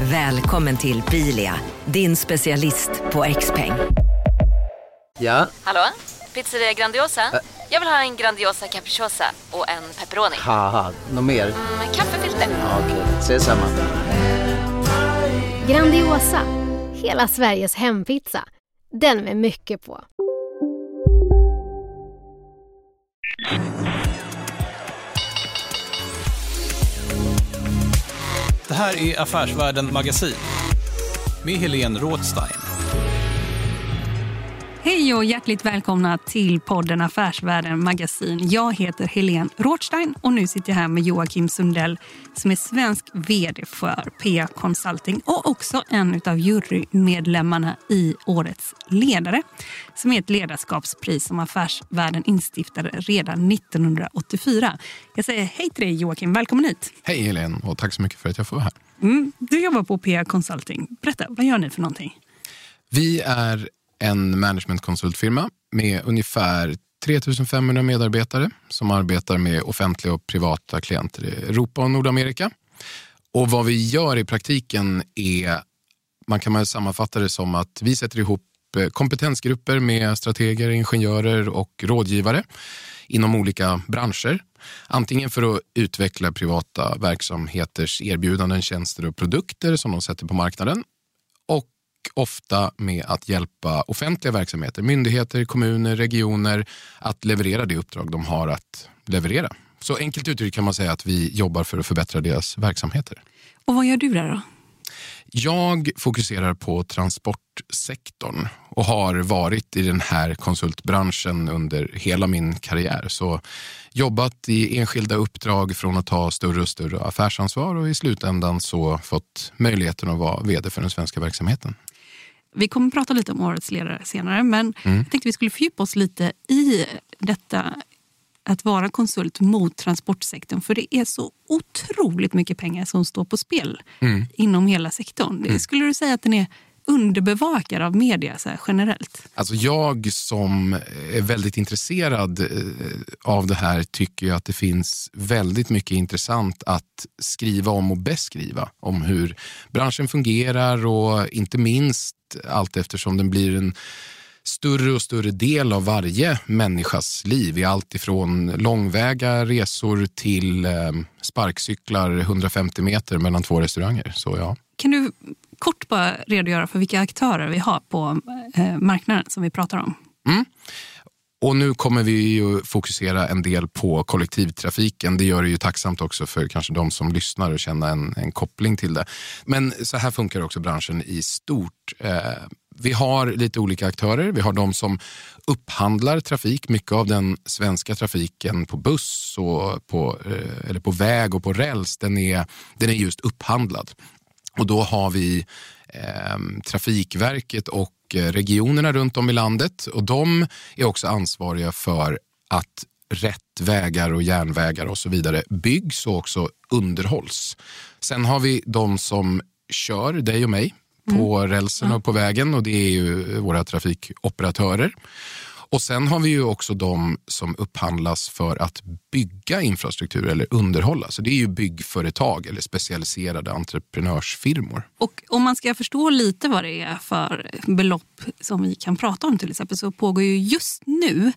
Välkommen till Bilia, din specialist på XPeng. Ja, Hallå? Pizzeria Grandiosa? Jag vill ha en Grandiosa capriciosa och en pepperoni. något mer? Med kaffefilter. Ja, Okej, ses samma. Grandiosa, hela Sveriges hempizza. Den med mycket på. Det här är Affärsvärlden Magasin med Helene Rådstein. Hej och hjärtligt välkomna till podden Affärsvärlden Magasin. Jag heter Helene Rådstein och nu sitter jag här med Joakim Sundell som är svensk vd för PA Consulting och också en av jurymedlemmarna i Årets ledare som är ett ledarskapspris som Affärsvärlden instiftade redan 1984. Jag säger hej till dig Joakim, välkommen hit. Hej Helene och tack så mycket för att jag får vara här. Mm, du jobbar på PA Consulting. Berätta, vad gör ni för någonting? Vi är en managementkonsultfirma med ungefär 3500 medarbetare som arbetar med offentliga och privata klienter i Europa och Nordamerika. Och vad vi gör i praktiken är, man kan man sammanfatta det som att vi sätter ihop eh, kompetensgrupper med strateger, ingenjörer och rådgivare inom olika branscher. Antingen för att utveckla privata verksamheters erbjudanden, tjänster och produkter som de sätter på marknaden ofta med att hjälpa offentliga verksamheter, myndigheter, kommuner, regioner att leverera det uppdrag de har att leverera. Så enkelt uttryckt kan man säga att vi jobbar för att förbättra deras verksamheter. Och vad gör du där då? Jag fokuserar på transportsektorn och har varit i den här konsultbranschen under hela min karriär. Så jobbat i enskilda uppdrag från att ta större och större affärsansvar och i slutändan så fått möjligheten att vara vd för den svenska verksamheten. Vi kommer prata lite om årets ledare senare, men Mm. jag tänkte vi skulle fördjupa oss lite i detta att vara konsult mot transportsektorn. För det är så otroligt mycket pengar som står på spel Mm. inom hela sektorn. Skulle du säga att den är underbevakad av media så generellt? Alltså jag som är väldigt intresserad eh, av det här tycker att det finns väldigt mycket intressant att skriva om och beskriva. Om hur branschen fungerar och inte minst allt eftersom den blir en större och större del av varje människas liv. I allt ifrån långväga resor till eh, sparkcyklar 150 meter mellan två restauranger. Så ja. Kan du kort bara redogöra för vilka aktörer vi har på eh, marknaden som vi pratar om? Och nu kommer vi ju fokusera en del på kollektivtrafiken. Det gör det ju tacksamt också för kanske de som lyssnar och känna en, en koppling till det. Men så här funkar också branschen i stort. Eh, vi har lite olika aktörer. Vi har de som upphandlar trafik. Mycket av den svenska trafiken på buss och på, eh, eller på väg och på räls, den är, den är just upphandlad. Och då har vi eh, Trafikverket och eh, regionerna runt om i landet och de är också ansvariga för att rätt vägar och järnvägar och så vidare byggs och också underhålls. Sen har vi de som kör dig och mig på rälsen och på vägen och det är ju våra trafikoperatörer. Och sen har vi ju också de som upphandlas för att bygga infrastruktur eller underhålla. Så det är ju byggföretag eller specialiserade entreprenörsfirmor. Och om man ska förstå lite vad det är för belopp som vi kan prata om till exempel så pågår ju just nu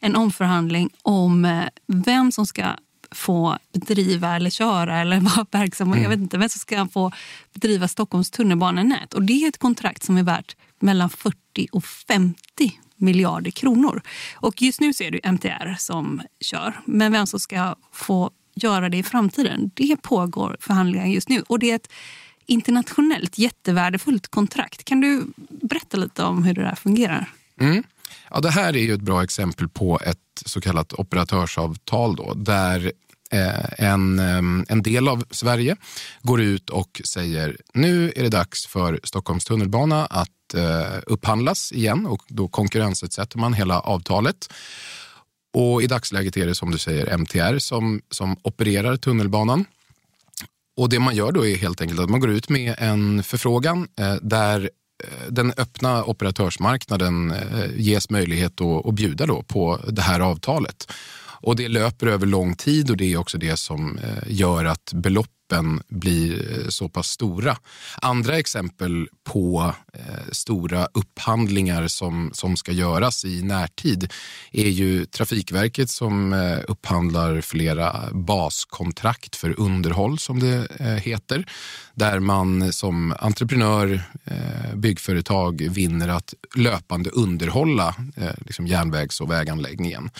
en omförhandling om eh, vem som ska få bedriva eller köra eller vara verksam. Jag vet inte vem som ska få bedriva Stockholms tunnelbanenät. Och det är ett kontrakt som är värt mellan 40 och 50 miljarder kronor. Och just nu så är det MTR som kör. Men vem som ska få göra det i framtiden, det pågår förhandlingar just nu. Och det är ett internationellt jättevärdefullt kontrakt. Kan du berätta lite om hur det där fungerar? Mm. Ja, det här är ju ett bra exempel på ett så kallat operatörsavtal då, där eh, en, eh, en del av Sverige går ut och säger nu är det dags för Stockholms tunnelbana att Eh, upphandlas igen och då konkurrensutsätter man hela avtalet. Och I dagsläget är det som du säger MTR som, som opererar tunnelbanan. Och Det man gör då är helt enkelt att man går ut med en förfrågan eh, där eh, den öppna operatörsmarknaden eh, ges möjlighet att, att bjuda då på det här avtalet. Och Det löper över lång tid och det är också det som eh, gör att belopp beloppen blir eh, så pass stora. Andra exempel på eh, stora upphandlingar som, som ska göras i närtid är ju Trafikverket som eh, upphandlar flera baskontrakt för underhåll som det eh, heter. Där man som entreprenör, eh, byggföretag vinner att löpande underhålla eh, liksom järnvägs och väganläggningen.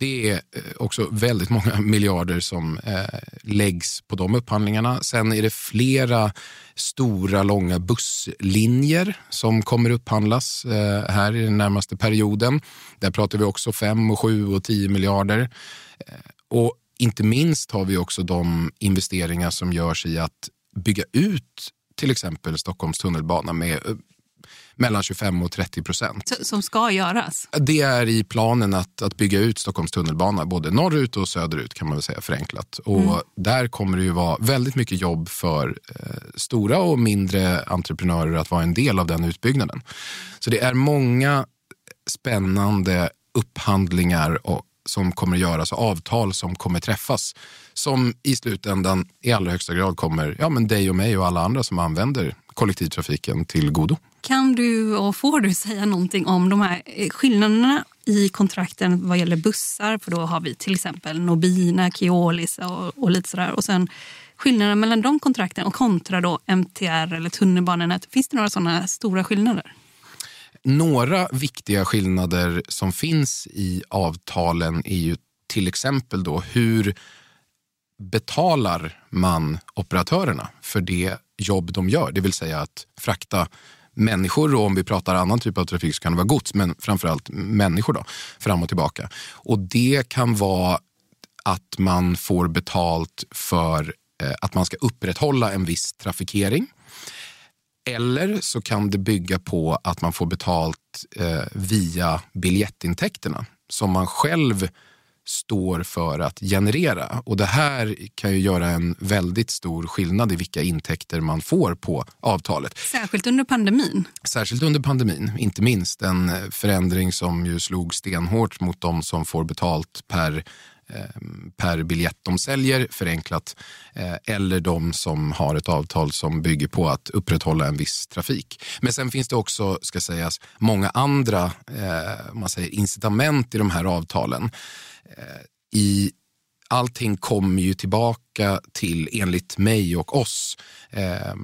Det är eh, också väldigt många miljarder som eh, läggs på de upphandlingarna. Sen är det flera stora, långa busslinjer som kommer upphandlas eh, här i den närmaste perioden. Där pratar vi också 5, 7 och 10 miljarder. Eh, och inte minst har vi också de investeringar som görs i att bygga ut till exempel Stockholms tunnelbana med eh, mellan 25 och 30 procent. Som ska göras? Det är i planen att, att bygga ut Stockholms tunnelbana både norrut och söderut kan man väl säga förenklat. Och mm. där kommer det ju vara väldigt mycket jobb för eh, stora och mindre entreprenörer att vara en del av den utbyggnaden. Så det är många spännande upphandlingar och, som kommer att göras och avtal som kommer träffas som i slutändan i allra högsta grad kommer ja, men dig och mig och alla andra som använder kollektivtrafiken till godo. Kan du och får du säga någonting om de här eh, skillnaderna i kontrakten vad gäller bussar? För då har vi till exempel Nobina, Keolis och, och lite sådär. Och sen skillnaden mellan de kontrakten och kontra då MTR eller tunnelbanenät. Finns det några sådana stora skillnader? Några viktiga skillnader som finns i avtalen är ju till exempel då hur betalar man operatörerna för det jobb de gör? Det vill säga att frakta människor och om vi pratar annan typ av trafik så kan det vara gods, men framförallt människor då, fram och tillbaka. Och det kan vara att man får betalt för eh, att man ska upprätthålla en viss trafikering. Eller så kan det bygga på att man får betalt eh, via biljettintäkterna som man själv står för att generera. Och Det här kan ju göra en väldigt stor skillnad i vilka intäkter man får på avtalet. Särskilt under pandemin. Särskilt under pandemin, inte minst. En förändring som ju slog stenhårt mot de som får betalt per eh, per biljett de säljer, förenklat, eh, eller de som har ett avtal som bygger på att upprätthålla en viss trafik. Men sen finns det också, ska sägas, många andra eh, man säger, incitament i de här avtalen Eh, i allting kommer ju tillbaka till, enligt mig och oss, eh,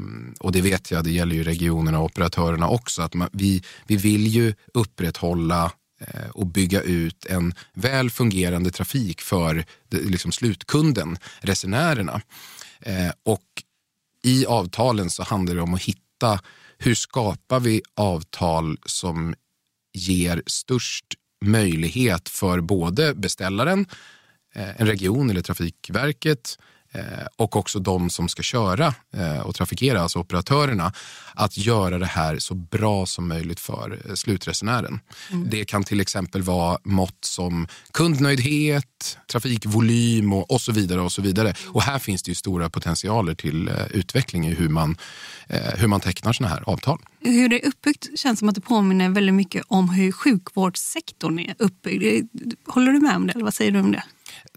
och det vet jag, det gäller ju regionerna och operatörerna också, att man, vi, vi vill ju upprätthålla eh, och bygga ut en väl fungerande trafik för det, liksom slutkunden, resenärerna. Eh, och i avtalen så handlar det om att hitta hur skapar vi avtal som ger störst möjlighet för både beställaren, eh, en region eller Trafikverket och också de som ska köra eh, och trafikera, alltså operatörerna, att göra det här så bra som möjligt för slutresenären. Mm. Det kan till exempel vara mått som kundnöjdhet, trafikvolym och, och så vidare. Och så vidare. Och här finns det ju stora potentialer till utveckling i hur man, hur man tecknar såna här avtal hur det är uppbyggt känns som att det påminner väldigt mycket om hur sjukvårdssektorn är uppbyggd. Håller du med om det? Eller vad säger du om det?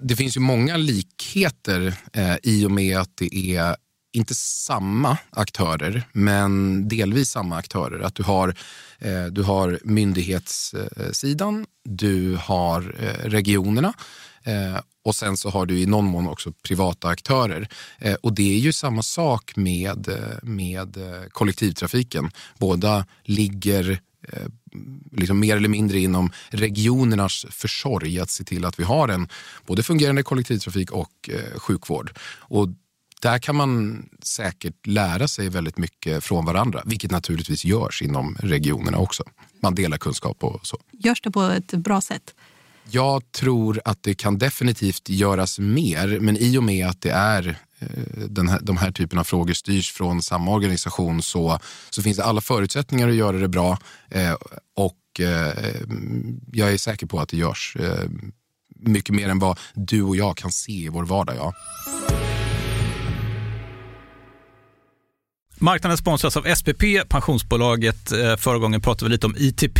Det finns ju många likheter eh, i och med att det är inte samma aktörer, men delvis samma aktörer. Att du har, eh, du har myndighetssidan, du har eh, regionerna eh, och sen så har du i någon mån också privata aktörer. Eh, och det är ju samma sak med, eh, med eh, kollektivtrafiken. Båda ligger eh, liksom mer eller mindre inom regionernas försorg att se till att vi har en både fungerande kollektivtrafik och eh, sjukvård. Och där kan man säkert lära sig väldigt mycket från varandra, vilket naturligtvis görs inom regionerna också. Man delar kunskap och så. Görs det på ett bra sätt? Jag tror att det kan definitivt göras mer, men i och med att det är eh, Eh, den här, de här typen av frågor styrs från samma organisation så, så finns det alla förutsättningar att göra det bra eh, och eh, jag är säker på att det görs eh, mycket mer än vad du och jag kan se i vår vardag. Ja. Marknaden sponsras av SPP, pensionsbolaget. Eh, förra gången pratade vi lite om ITP.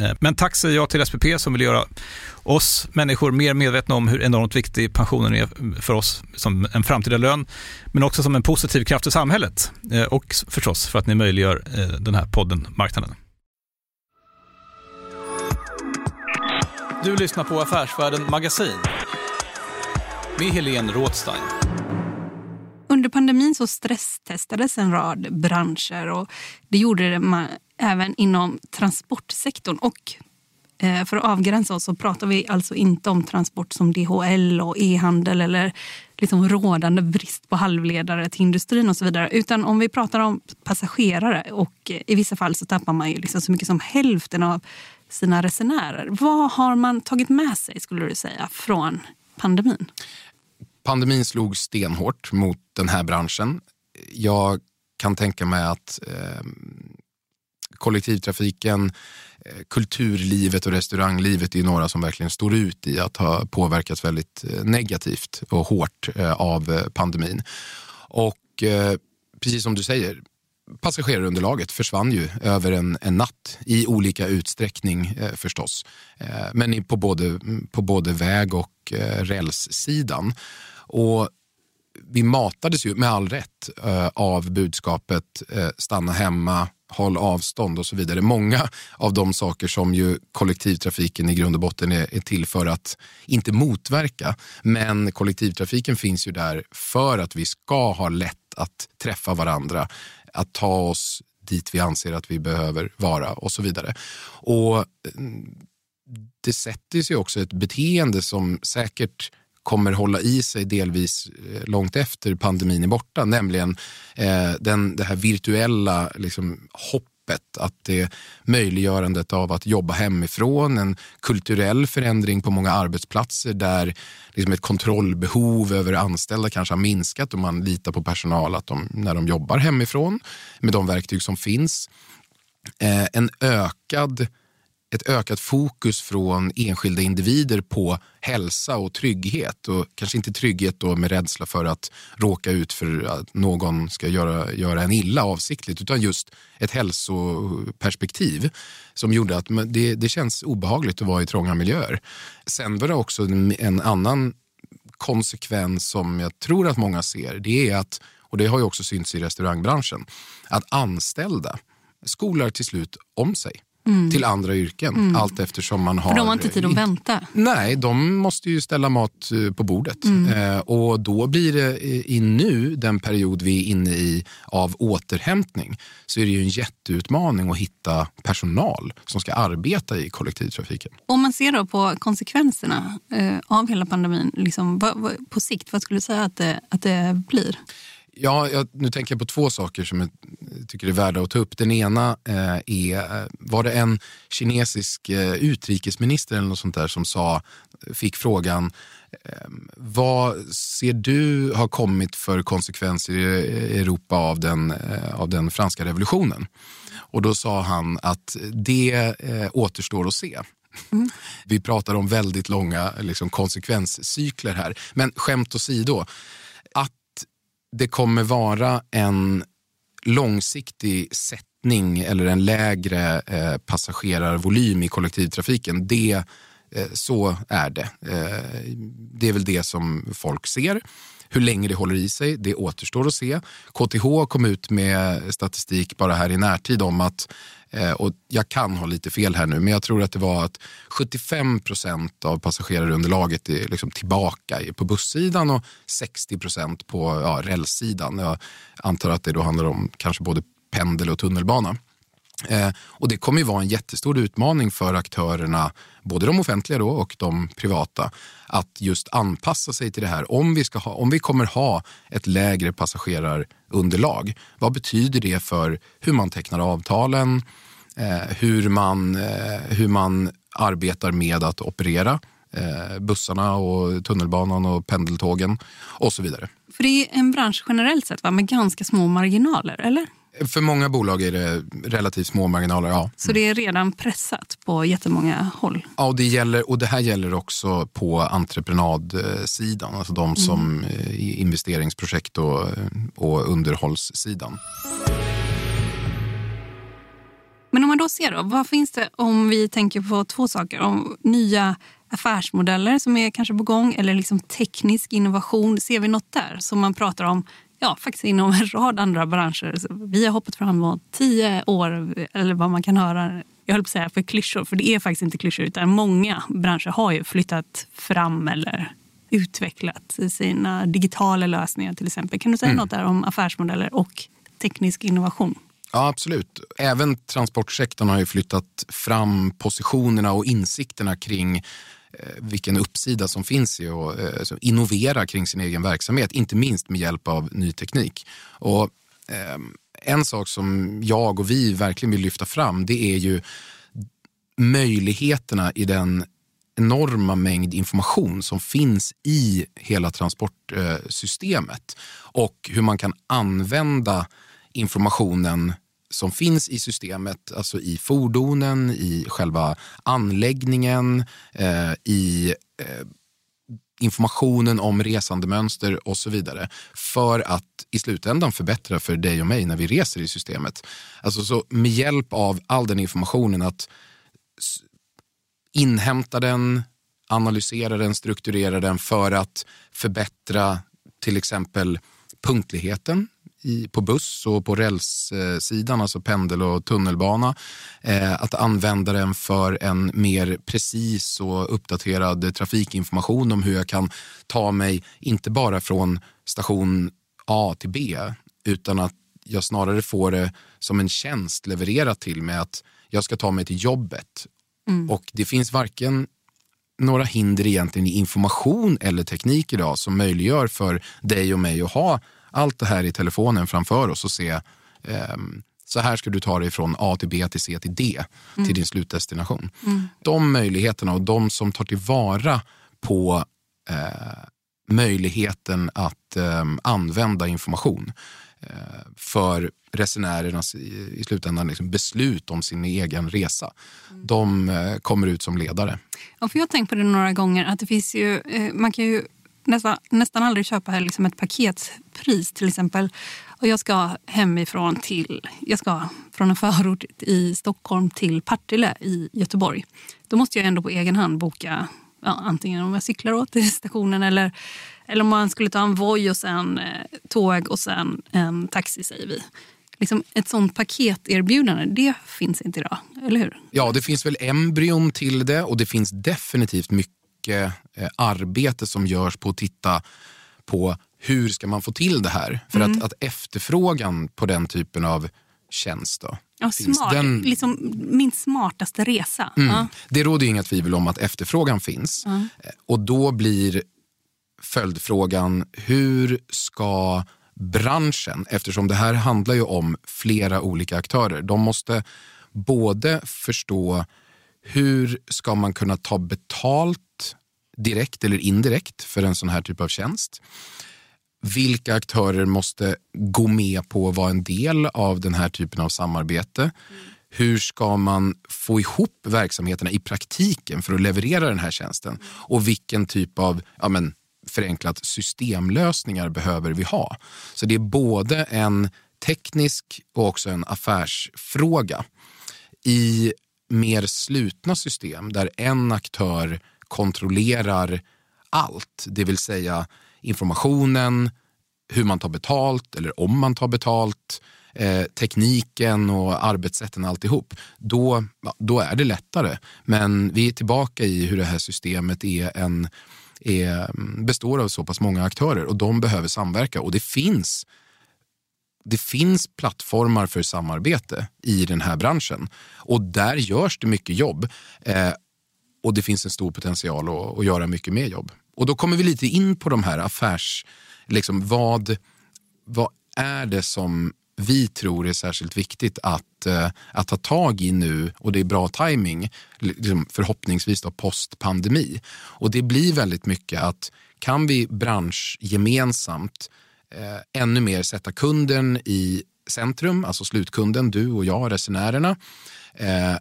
Eh, men tack säger jag till SPP som vill göra oss människor mer medvetna om hur enormt viktig pensionen är för oss som en framtida lön, men också som en positiv kraft i samhället eh, och förstås för att ni möjliggör eh, den här podden Marknaden. Du lyssnar på Affärsvärlden Magasin med Helene Rådstein. Under pandemin så stresstestades en rad branscher och det gjorde det även inom transportsektorn. Och eh, för att avgränsa oss så pratar vi alltså inte om transport som DHL och e-handel eller liksom rådande brist på halvledare till industrin och så vidare. Utan om vi pratar om passagerare och eh, i vissa fall så tappar man ju liksom så mycket som hälften av sina resenärer. Vad har man tagit med sig skulle du säga från pandemin? Pandemin slog stenhårt mot den här branschen. Jag kan tänka mig att eh, kollektivtrafiken, eh, kulturlivet och restauranglivet är några som verkligen står ut i att ha påverkats väldigt eh, negativt och hårt eh, av pandemin. Och precis som du säger, passagerarunderlaget försvann ju över en, en natt i olika utsträckning eh, förstås. Eh, men på både, mm, på både väg och eh, rälssidan. Och vi matades ju med all rätt av budskapet stanna hemma, håll avstånd och så vidare. Många av de saker som ju kollektivtrafiken i grund och botten är, är till för att inte motverka. Men kollektivtrafiken finns ju där för att vi ska ha lätt att träffa varandra, att ta oss dit vi anser att vi behöver vara och så vidare. Och mm, det sätter sig också ett beteende som säkert kommer hålla i sig delvis eh, långt efter pandemin är borta, nämligen eh, den, det här virtuella liksom, hoppet att det möjliggörandet av att jobba hemifrån, en kulturell förändring på många arbetsplatser där liksom ett kontrollbehov över anställda kanske har minskat och man litar på personal att de, när de jobbar hemifrån med de verktyg som finns. Eh, en ökad ett ökat fokus från enskilda individer på hälsa och trygghet. Och kanske inte trygghet då med rädsla för att råka ut för att någon ska göra, göra en illa avsiktligt utan just ett hälsoperspektiv som gjorde att det, det känns obehagligt att vara i trånga miljöer. Sen var det också en, annan konsekvens som jag tror att många ser. Det är att och det har ju också synts i restaurangbranschen, att anställda skolar till slut om sig till andra yrken allt eftersom man har... Mm. För de har inte tid att vänta. Nej, de måste ju ställa mat eh, på bordet. Mm. Eh, och då blir det i i nu, den period vi är inne i av återhämtning, så är det ju en jätteutmaning att hitta personal som ska arbeta i kollektivtrafiken. Om man ser då på konsekvenserna eh, av hela pandemin, liksom, vad, vad, på sikt, vad skulle du säga att det, att det blir? Ja, jag, nu tänker jag på två saker som jag tycker är värda att ta upp. Den ena eh, är, eh, var det en kinesisk eh, utrikesminister eller något sånt där som sa, fick frågan eh, vad ser du har kommit för konsekvenser i Europa av den, eh, av den franska revolutionen? Och då sa han att det eh, återstår att se. Vi pratar om väldigt långa liksom, konsekvenscykler här. Men skämt åsido, det kommer vara en långsiktig sättning eller en lägre eh, passagerarvolym i kollektivtrafiken. Det, eh, så är det. Eh, det är väl det som folk ser. Hur länge det håller i sig, det återstår att se. KTH kom ut med statistik bara här i närtid om att eh, och jag kan ha lite fel här nu, men jag tror att det var att 75 procent av passagerarunderlaget är liksom tillbaka på bussidan och 60 procent på ja, rälssidan. Jag antar att det då handlar om kanske både pendel och tunnelbana. Eh, och det kommer ju vara en jättestor utmaning för aktörerna, både de offentliga då och de privata, att just anpassa sig till det här. Om vi, ska ha, om vi kommer ha ett lägre passagerarunderlag, vad betyder det för hur man tecknar avtalen, eh, hur, man, eh, hur man arbetar med att operera eh, bussarna och tunnelbanan och pendeltågen och så vidare. För det är en bransch generellt sett va, med ganska små marginaler, eller? För många bolag är det relativt små marginaler, ja. Så det är redan pressat på jättemånga håll. Ja, och det, gäller, och det här gäller också på entreprenadsidan, alltså de som eh, i investeringsprojekt och, och underhållssidan. Men om man då ser då, vad finns det om vi tänker på två saker? Om nya affärsmodeller som är kanske på gång eller liksom teknisk innovation. Ser vi något där som man pratar om ja, faktiskt inom en rad andra branscher? Så vi har hoppat framåt tio år eller vad man kan höra. Jag höll på att säga för klyschor, för det är faktiskt inte klyschor utan många branscher har ju flyttat fram eller utvecklat sina digitala lösningar till exempel. Kan du säga något där om affärsmodeller och teknisk innovation? Ja, absolut. Även transportsektorn har ju flyttat fram positionerna och insikterna kring Eh, vilken uppsida som finns i att eh, alltså, innovera kring sin egen verksamhet, inte minst med hjälp av ny teknik. Och, eh, en sak som jag och vi verkligen vill lyfta fram det är ju möjligheterna i den enorma mängd information som finns i hela transportsystemet och hur man kan använda informationen som finns i systemet, alltså i fordonen, i själva anläggningen, eh, i eh, informationen om resandemönster och så vidare för att i slutändan förbättra för dig och mig när vi reser i systemet. Alltså så med hjälp av all den informationen att inhämta den, analysera den, strukturera den för att förbättra till exempel punktligheten i, på buss och på rälssidan, alltså pendel och tunnelbana. Eh, att använda den för en mer precis och uppdaterad trafikinformation om hur jag kan ta mig, inte bara från station A till B, utan att jag snarare får det som en tjänst levererat till mig att jag ska ta mig till jobbet. Och det finns varken några hinder egentligen i information eller teknik idag som möjliggör för dig och mig att ha allt det här i telefonen framför oss och se ehm, så här ska du ta dig från A till B till C till D till din slutdestination. De möjligheterna och de som tar tillvara på eh, möjligheten att ehm, använda information eh, för resenärernas i, i slutändan liksom beslut om sin egen resa. De eh, kommer ut som ledare. Ja, för jag har tänkt på det några gånger att det finns ju, eh, man kan ju nästan, nästan aldrig köpa liksom ett paketpris till exempel. Och jag ska hemifrån till, jag ska från en förort i Stockholm till Partille i Göteborg. Då måste jag ändå på egen hand boka Ja, antingen om jag cyklar åt till stationen eller Eller om man skulle ta en Voi och sen eh, tåg och sen en taxi säger vi. Liksom ett sånt paketerbjudande, det finns inte idag, eller hur? Ja, det finns väl embryon till det och det finns definitivt mycket eh, arbete som görs på att titta på hur ska man få till det här? För Mm. att, att efterfrågan på den typen av tjänst då, Ja, smart. den- Liksom min smartaste resa. Mm. Ja. Det råder inga tvivel om att efterfrågan finns. Eh, Och då blir följdfrågan, hur ska branschen, eftersom det här handlar ju om flera olika aktörer, de måste både förstå hur ska man kunna ta betalt direkt eller indirekt för en sån här typ av tjänst. Vilka aktörer måste gå med på att vara en del av den här typen av samarbete? Hur ska man få ihop verksamheterna i praktiken för att leverera den här tjänsten? Och vilken typ av ja men, förenklat systemlösningar behöver vi ha? Så det är både en teknisk och också en affärsfråga. I mer slutna system där en aktör kontrollerar allt, det vill säga informationen, hur man tar betalt eller om man tar betalt, eh, tekniken och arbetssätten alltihop, då, då är det lättare. Men vi är tillbaka i hur det här systemet är en, är, mm, består av så pass många aktörer och de behöver samverka och det finns det finns plattformar för samarbete i den här branschen och där görs det mycket jobb eh, och det finns en stor potential att, att göra mycket mer jobb. Och då kommer vi lite in på de här affärs... Liksom, vad, vad är det som vi tror är särskilt viktigt att, eh, att ta tag i nu och det är bra timing liksom förhoppningsvis då post-pandemi. Och det blir väldigt mycket att kan vi branschgemensamt eh, ännu mer sätta kunden i centrum, alltså slutkunden, du och jag, resenärerna eh,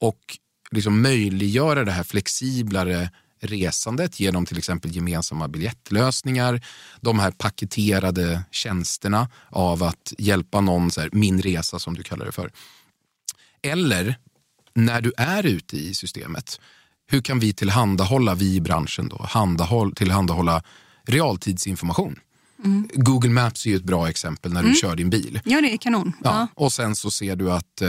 och liksom möjliggöra det här flexiblare resandet genom till exempel gemensamma biljettlösningar, de här paketerade tjänsterna av att hjälpa någon, så här, min resa som du kallar det för. Eller när du är ute i systemet, hur kan vi tillhandahålla, vi i branschen då, handahåll, tillhandahålla realtidsinformation? Google Maps är ju ett bra exempel när du kör din bil. Ja, det är kanon. Ja, Ja. Och sen så ser du att eh,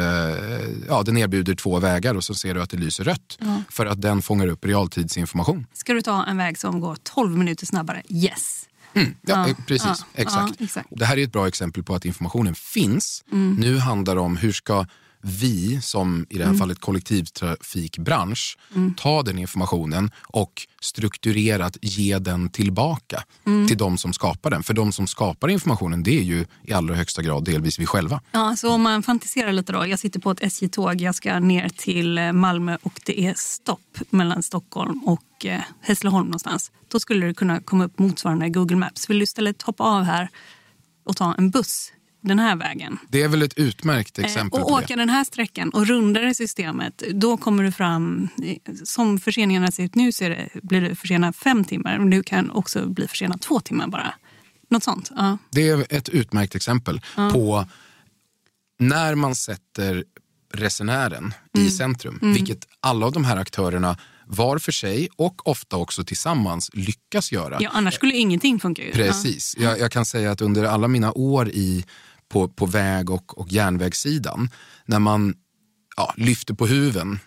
ja, den erbjuder två vägar och så ser du att det lyser rött. För att den fångar upp realtidsinformation. Ska du ta en väg som går 12 minuter snabbare? Yes. Ja, Ja, eh, precis. ja, exakt. ja, exakt. Det här är ett bra exempel på att informationen finns. Mm. Nu handlar det om hur ska vi, som i det Mm. här fallet kollektivtrafikbransch, ta den informationen och strukturerat ge den tillbaka Mm. till de som skapar den. För de som skapar informationen, det är ju i allra högsta grad delvis vi själva. Ja, så om man fantiserar lite då. Jag sitter på ett SJ-tåg. Jag ska ner till eh, Malmö och det är stopp mellan Stockholm och eh, Hässleholm någonstans. Då skulle det kunna komma upp motsvarande Google Maps. Vill du istället hoppa av här och ta en buss den här vägen? Det är väl ett utmärkt Eh, exempel och på det. åka den här sträckan och runda det systemet, då kommer du fram... eh, Som förseningarna ser ut nu så det, blir det försenat fem timmar. Men du kan också bli försenad två timmar bara. Något sånt. Ja. Det är ett utmärkt exempel på när man sätter resenären Mm. i centrum, vilket alla av de här aktörerna var för sig och ofta också tillsammans lyckas göra. Ja, annars skulle ingenting funka. ju. Precis. Jag, jag kan säga att under alla mina år i, på, på väg och, och järnvägssidan, när man ja, lyfter på huven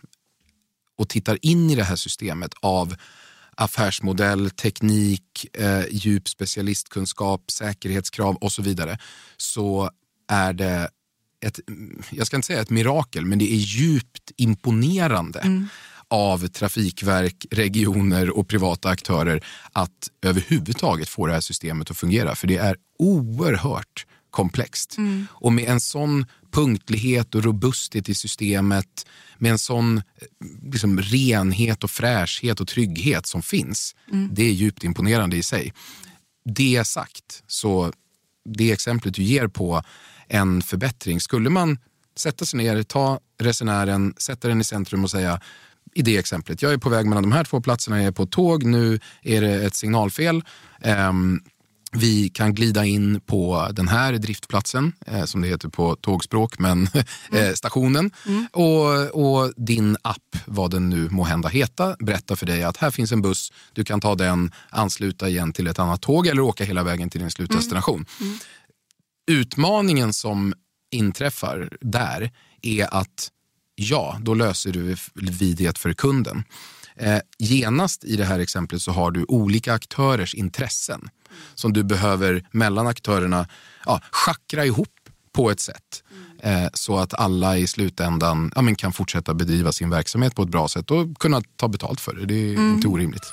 och tittar in i det här systemet av affärsmodell, teknik, eh, djup specialistkunskap, säkerhetskrav och så vidare, så är det ett, jag ska inte säga ett mirakel, men det är djupt imponerande av trafikverk, regioner och privata aktörer att överhuvudtaget få det här systemet att fungera. För det är oerhört komplext. Och med en sån punktlighet och robusthet i systemet, med en sån eh, liksom, renhet och fräschhet och trygghet som finns, det är djupt imponerande i sig. Det sagt, så det exemplet du ger på en förbättring, skulle man sätta sig ner, ta resenären, sätta den i centrum och säga i det exemplet, jag är på väg mellan de här två platserna, jag är på tåg, nu är det ett signalfel. Ehm, Vi kan glida in på den här driftplatsen, eh, som det heter på tågspråk, men eh, stationen. Och, och din app, vad den nu må hända heta, berättar för dig att här finns en buss, du kan ta den, ansluta igen till ett annat tåg eller åka hela vägen till din slutdestination. Utmaningen som inträffar där är att ja, då löser du vi det för kunden. Eh, genast i det här exemplet så har du olika aktörers intressen som du behöver mellan aktörerna ja, schackra ihop på ett sätt eh, så att alla i slutändan ja, men kan fortsätta bedriva sin verksamhet på ett bra sätt och kunna ta betalt för det. Det är inte orimligt.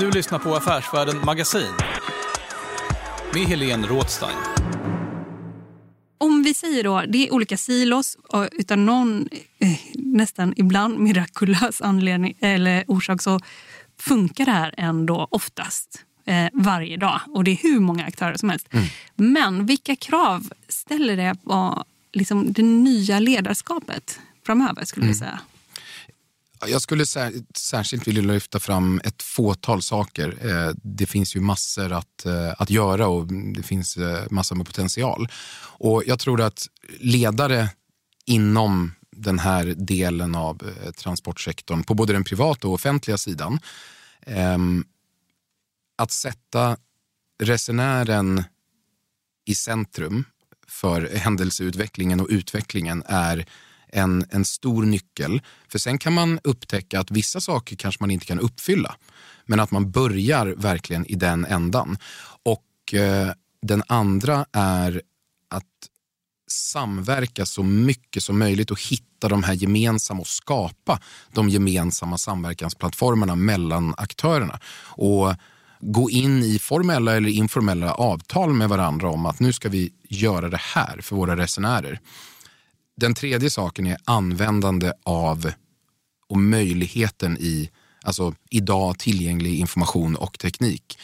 Du lyssnar på Affärsvärlden Magasin med Helene Rådstein. Om vi säger då, det är olika silos och utan någon eh, nästan ibland mirakulös anledning eller orsak så funkar det här ändå oftast eh, varje dag. Och det är hur många aktörer som helst. Men vilka krav ställer det på liksom, det nya ledarskapet framöver skulle du säga? Jag skulle sär, särskilt vilja lyfta fram ett fåtal saker. Eh, det finns ju massor att, eh, att göra och det finns eh, massor med potential. Och jag tror att ledare inom den här delen av eh, transportsektorn, på både den privata och offentliga sidan, ehm, att sätta resenären i centrum för händelseutvecklingen och utvecklingen är en, en stor nyckel. För sen kan man upptäcka att vissa saker kanske man inte kan uppfylla. Men att man börjar verkligen i den ändan. Och eh, den andra är att samverka så mycket som möjligt och hitta de här gemensamma och skapa de gemensamma samverkansplattformarna mellan aktörerna. Och gå in i formella eller informella avtal med varandra om att nu ska vi göra det här för våra resenärer. Den tredje saken är användande av och möjligheten i alltså idag tillgänglig information och teknik.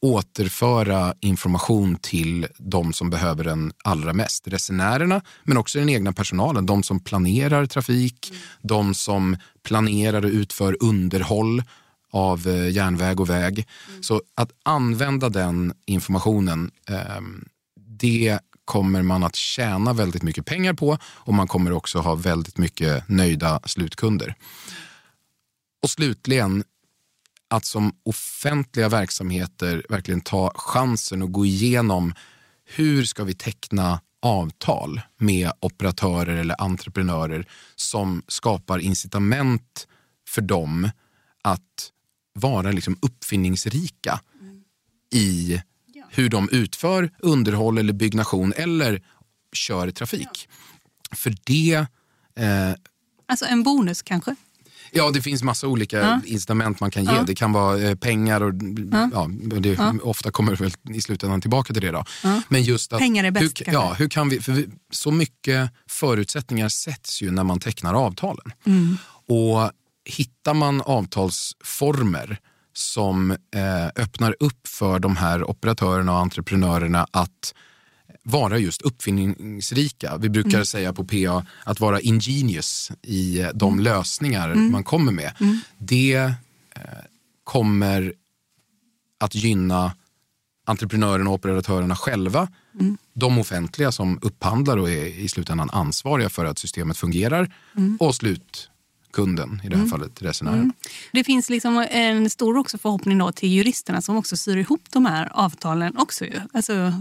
Återföra information till de som behöver den allra mest. Resenärerna, men också den egna personalen. De som planerar trafik, de som planerar och utför underhåll av eh, järnväg och väg. Så att använda den informationen, ehm, det kommer man att tjäna väldigt mycket pengar på och man kommer också ha väldigt mycket nöjda slutkunder. Och slutligen, att som offentliga verksamheter verkligen ta chansen och gå igenom hur ska vi teckna avtal med operatörer eller entreprenörer som skapar incitament för dem att vara liksom uppfinningsrika i hur de utför underhåll eller byggnation eller kör trafik. För det eh, Alltså en bonus kanske? Ja, det finns massa olika Ja. incitament man kan ge. Ja. Det kan vara eh, pengar och ja. det, Ja. ofta kommer det väl i slutändan tillbaka till det. Då. Ja. Men just att, Pengar är bäst, hur, ja, hur kan vi, för vi, så mycket förutsättningar sätts ju när man tecknar avtalen. Mm. Och hittar man avtalsformer som eh, öppnar upp för de här operatörerna och entreprenörerna att vara just uppfinningsrika. Vi brukar Mm. säga på PA att vara ingenious i eh, de Mm. lösningar man kommer med. Det eh, kommer att gynna entreprenörerna och operatörerna själva. Mm. De offentliga som upphandlar och är i slutändan ansvariga för att systemet fungerar. Mm. Och slutkunden, i det här fallet resenären. Det finns liksom en stor också förhoppning då till juristerna som också syr ihop de här avtalen också. Ju. Alltså,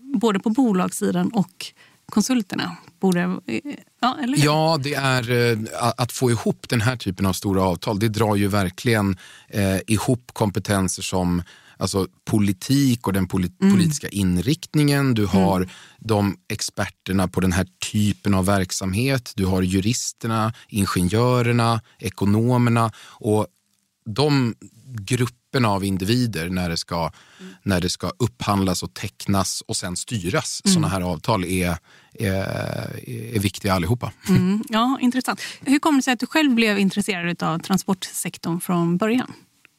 både på bolagssidan och konsulterna. Borde, ja, eller? Ja, det är eh, att få ihop den här typen av stora avtal. Det drar ju verkligen eh, ihop kompetenser som alltså, politik och den poli- Mm. politiska inriktningen. Du har de experterna på den här typen av verksamhet. Du har juristerna, ingenjörerna, ekonomerna och de grupperna av individer när det ska, när det ska upphandlas och tecknas och sen styras. Sådana här avtal är, är, är viktiga allihopa. Mm, ja, intressant. Hur kommer det sig att du själv blev intresserad av transportsektorn från början?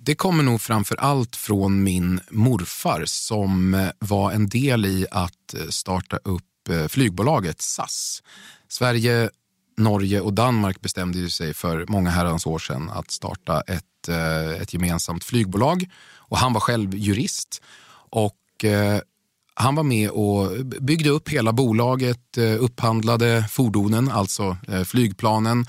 Det kommer nog framför allt från min morfar som eh, var en del i att eh, starta upp eh, flygbolaget SAS. Sverige, Norge och Danmark bestämde ju sig för många herrans år sedan att starta ett, ett gemensamt flygbolag. Och han var själv jurist. Och han var med och byggde upp hela bolaget, upphandlade fordonen, alltså flygplanen.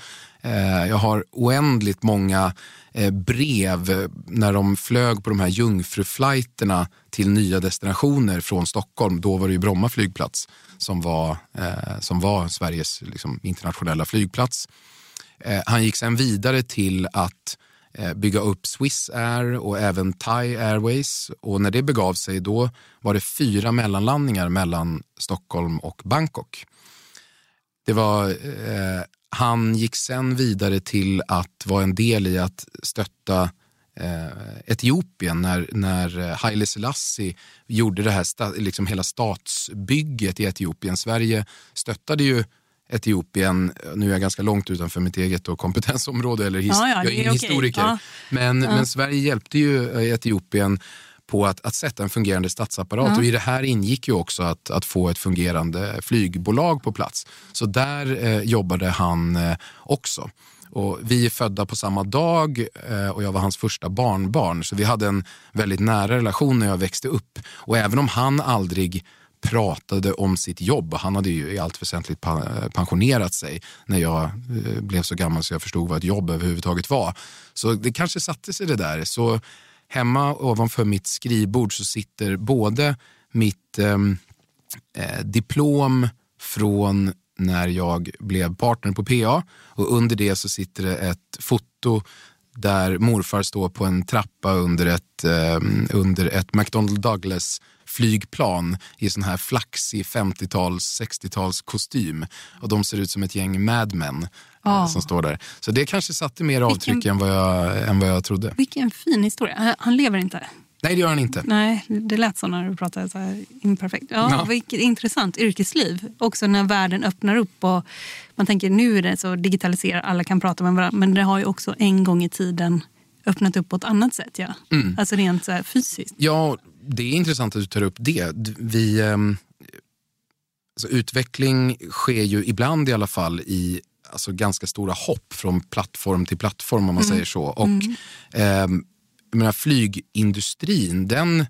Eh, jag har oändligt många eh, brev när de flög på de här jungfruflighterna till nya destinationer från Stockholm. Då var det ju Bromma flygplats som var, eh, som var Sveriges liksom, internationella flygplats. Han gick sen vidare till att bygga upp Swiss Air och även Thai Airways. Och när det begav sig då var det fyra mellanlandningar mellan Stockholm och Bangkok. Det var, eh, han gick sen vidare till att vara en del i att stötta eh, Etiopien när, när eh, Haile Selassie gjorde det här sta, liksom hela statsbygget i Etiopien. Sverige stöttade ju Etiopien, nu är jag ganska långt utanför mitt eget då, kompetensområde, eller his, Ja, ja, jag är ingen okej. historiker. Ja. Men, men Sverige hjälpte ju eh, Etiopien på att, att sätta en fungerande statsapparat. Och i det här ingick ju också att, att få ett fungerande flygbolag på plats. Så där eh, jobbade han eh, också. Och vi är födda på samma dag eh, och jag var hans första barnbarn. Så vi hade en väldigt nära relation när jag växte upp. Och även om han aldrig pratade om sitt jobb. Han hade ju i allt väsentligt pa- pensionerat sig när jag eh, blev så gammal så jag förstod vad ett jobb överhuvudtaget var. Så det kanske satte sig det där. Så hemma ovanför mitt skrivbord så sitter både mitt ehm, eh, diplom från när jag blev partner på PA och under det så sitter det ett foto där morfar står på en trappa under ett, eh, under ett McDonnell Douglas flygplan i sån här flaxig 50-tals, 60-tals kostym. Och de ser ut som ett gäng madmen Ja. som står där. Så det kanske satte mer avtryck än, vad jag, än vad jag trodde. Vilken fin historia. Han- lever inte. Nej, det gör han inte. Nej, det lät så när du pratade så här imperfekt. Ja, Ja. Vilket intressant yrkesliv. Också när världen öppnar upp och man tänker nu är det så digitaliserat, alla kan prata med varandra. Men det har ju också en gång i tiden öppnat upp på ett annat sätt. Ja. Mm. Alltså rent så fysiskt. Ja, det är intressant att du tar upp det. Vi, ehm, alltså utveckling sker ju ibland i alla fall i alltså ganska stora hopp från plattform till plattform om man säger så. Och ehm, jag menar, flygindustrin, den,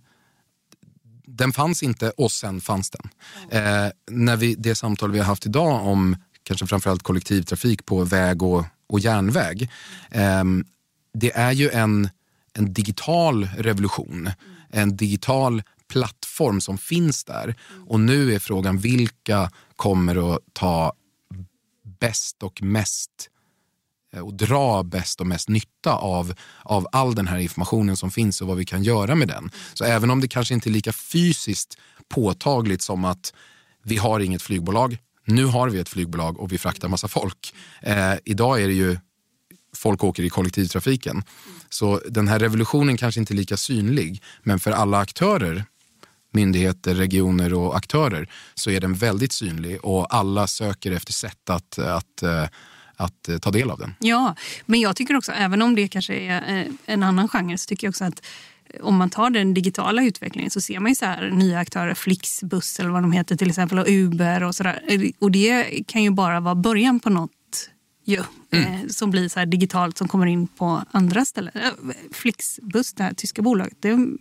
den fanns inte och sen fanns den. Eh, när vi, det samtal vi har haft idag om kanske framförallt kollektivtrafik på väg och, och järnväg. ehm, det är ju en, en digital revolution. En digital plattform som finns där. Och nu är frågan vilka kommer att ta bäst och mest eh, och dra bäst och mest nytta av, av all den här informationen som finns och vad vi kan göra med den. Så även om det kanske inte är lika fysiskt påtagligt som att vi har inget flygbolag, nu har vi ett flygbolag och vi fraktar massa folk. Eh, idag är det ju folk åker i kollektivtrafiken. Så den här revolutionen kanske inte är lika synlig, men för alla aktörer myndigheter, regioner och aktörer så är den väldigt synlig och alla söker efter sätt att, att, eh, att eh, ta del av den. Ja, men jag tycker också, även om det kanske är eh, en annan genre, så tycker jag också att om man tar den digitala utvecklingen så ser man ju så här nya aktörer, Flixbus eller vad de heter till exempel och Uber och sådär. Och det kan ju bara vara början på något ju, mm. som blir så digitalt som kommer in på andra ställen. Flixbus, det här tyska bolaget, de,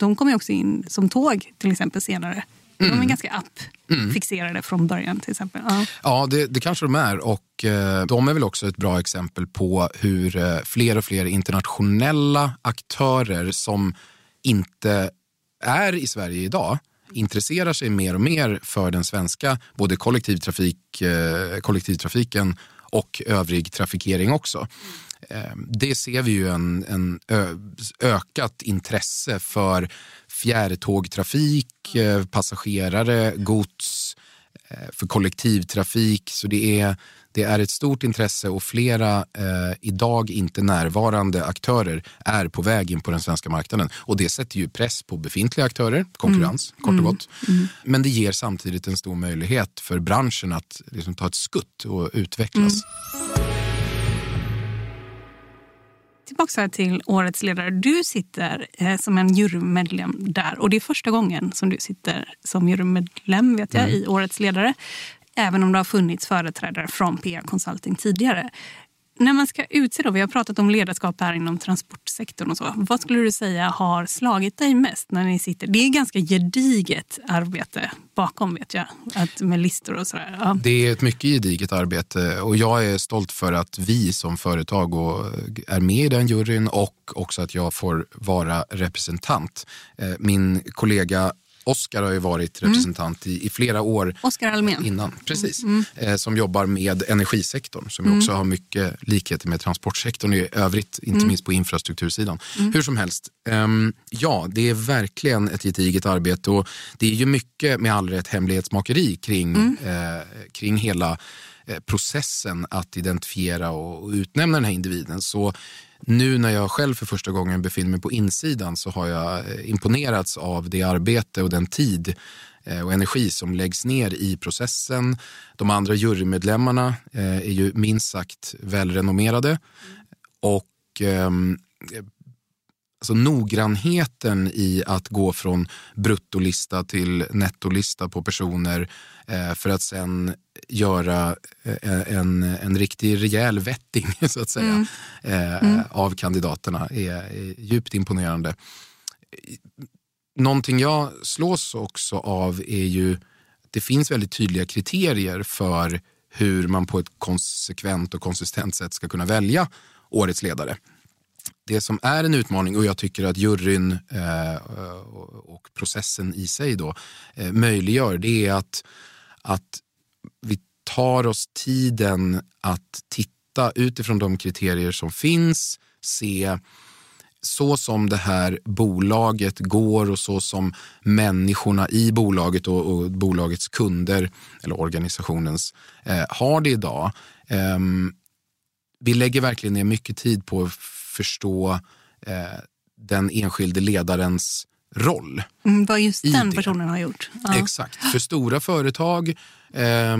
de kommer också in som tåg till exempel senare. Mm. De är mm. ganska app-fixerade mm. från början till exempel. Ja, ja det, det kanske de är. Och eh, de är väl också ett bra exempel på hur eh, fler och fler internationella aktörer som inte är i Sverige idag intresserar sig mer och mer för den svenska både kollektivtrafik, eh, kollektivtrafiken och övrig trafikering också. Eh, det ser vi ju en, en ökat intresse för fjärrtågtrafik, eh, passagerare, gods, eh, för kollektivtrafik. Så det är, det är ett stort intresse och flera eh, idag inte närvarande aktörer är på väg in på den svenska marknaden. Och det sätter ju press på befintliga aktörer, konkurrens mm. kort och mm. gott. Mm. Men det ger samtidigt en stor möjlighet för branschen att liksom, ta ett skutt och utvecklas. Mm tillbaka till årets ledare. Du sitter eh, som en jurymedlem där och det är första gången som du sitter som jurymedlem vet jag, mm. i årets ledare. Även om det har funnits företrädare från PR Consulting tidigare. När man ska utse, då, vi har pratat om ledarskap här inom transportsektorn och så. Vad skulle du säga har slagit dig mest när ni sitter? Det är ganska gediget arbete bakom vet jag, att med listor och sådär. Ja. Det är ett mycket gediget arbete och jag är stolt för att vi som företag är med i den juryn och också att jag får vara representant. Eh, min kollega Oskar har ju varit mm. representant mm. i, i, flera år Oskar Almén. innan. Precis. Mm. Eh, som jobbar med energisektorn som mm. också har mycket likheter med transportsektorn i övrigt, inte mm. minst på infrastruktursidan. Mm. Hur som helst, eh, ja det är verkligen ett gediget arbete och det är ju mycket med all rätt hemlighetsmakeri kring, eh, kring hela eh, processen att identifiera och utnämna den här individen. Så nu när jag själv för första gången befinner mig på insidan så har jag eh, imponerats av det arbete och den tid eh, och energi som läggs ner i processen. De andra jurymedlemmarna eh, är ju minst sagt välrenommerade. Och ehm, alltså noggrannheten i att gå från bruttolista till nettolista på personer för att sen göra eh, en, en riktig rejäl vetting så att säga mm. Eh, mm. av kandidaterna är, djupt imponerande. Någonting jag slås också av är ju det finns väldigt tydliga kriterier för hur man på ett konsekvent och konsistent sätt ska kunna välja årets ledare det som är en utmaning och jag tycker att juryn eh, och processen i sig då möjliggör det är att, att tar oss tiden att titta utifrån de kriterier som finns, se så som det här bolaget går och så som människorna i bolaget och, och bolagets kunder eller organisationens eh, har det idag. Eh, vi lägger verkligen ner mycket tid på förstå eh, den enskilde ledarens roll. Mm, vad just den personen har gjort. Ja. Exakt. För stora företag eh,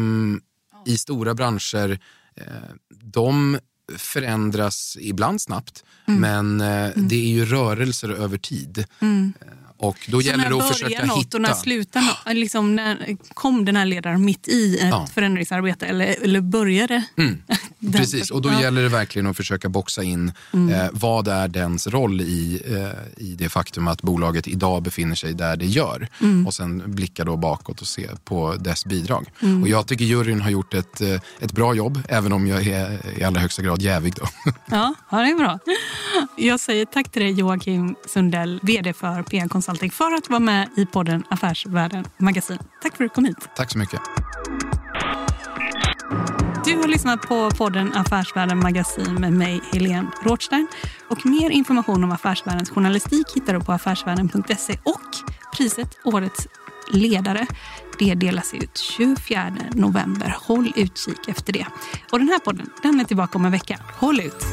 i stora branscher, eh, de förändras ibland snabbt, mm. men eh, mm. det är ju rörelser över tid. Mm. Eh, och då så gäller det att försöka hitta... Och när slutar något? Liksom, när kom den här ledaren mitt i ett ja. förändringsarbete eller, eller började mm. Precis, och då gäller det verkligen att försöka boxa in mm. eh, vad är dens roll i, eh, i det faktum att bolaget idag befinner sig där det gör. Mm. Och sen blicka då bakåt och se på dess bidrag. Mm. Och jag tycker juryn har gjort ett, eh, ett bra jobb, även om jag är i allra högsta grad jävig. Då. Ja, ja, det är bra. Jag säger tack till dig Joakim Sundell, vd för PR Consulting, för att vara med i podden Affärsvärlden Magasin. Tack för att du kom hit. Tack så mycket. Du har lyssnat på podden Affärsvärlden Magasin med mig, Helene Rothstein. Och mer information om Affärsvärldens journalistik hittar du på affärsvärlden.se. Och priset Årets ledare det delas ut 24 november. Håll utkik efter det. Och den här podden den är tillbaka om en vecka. Håll ut!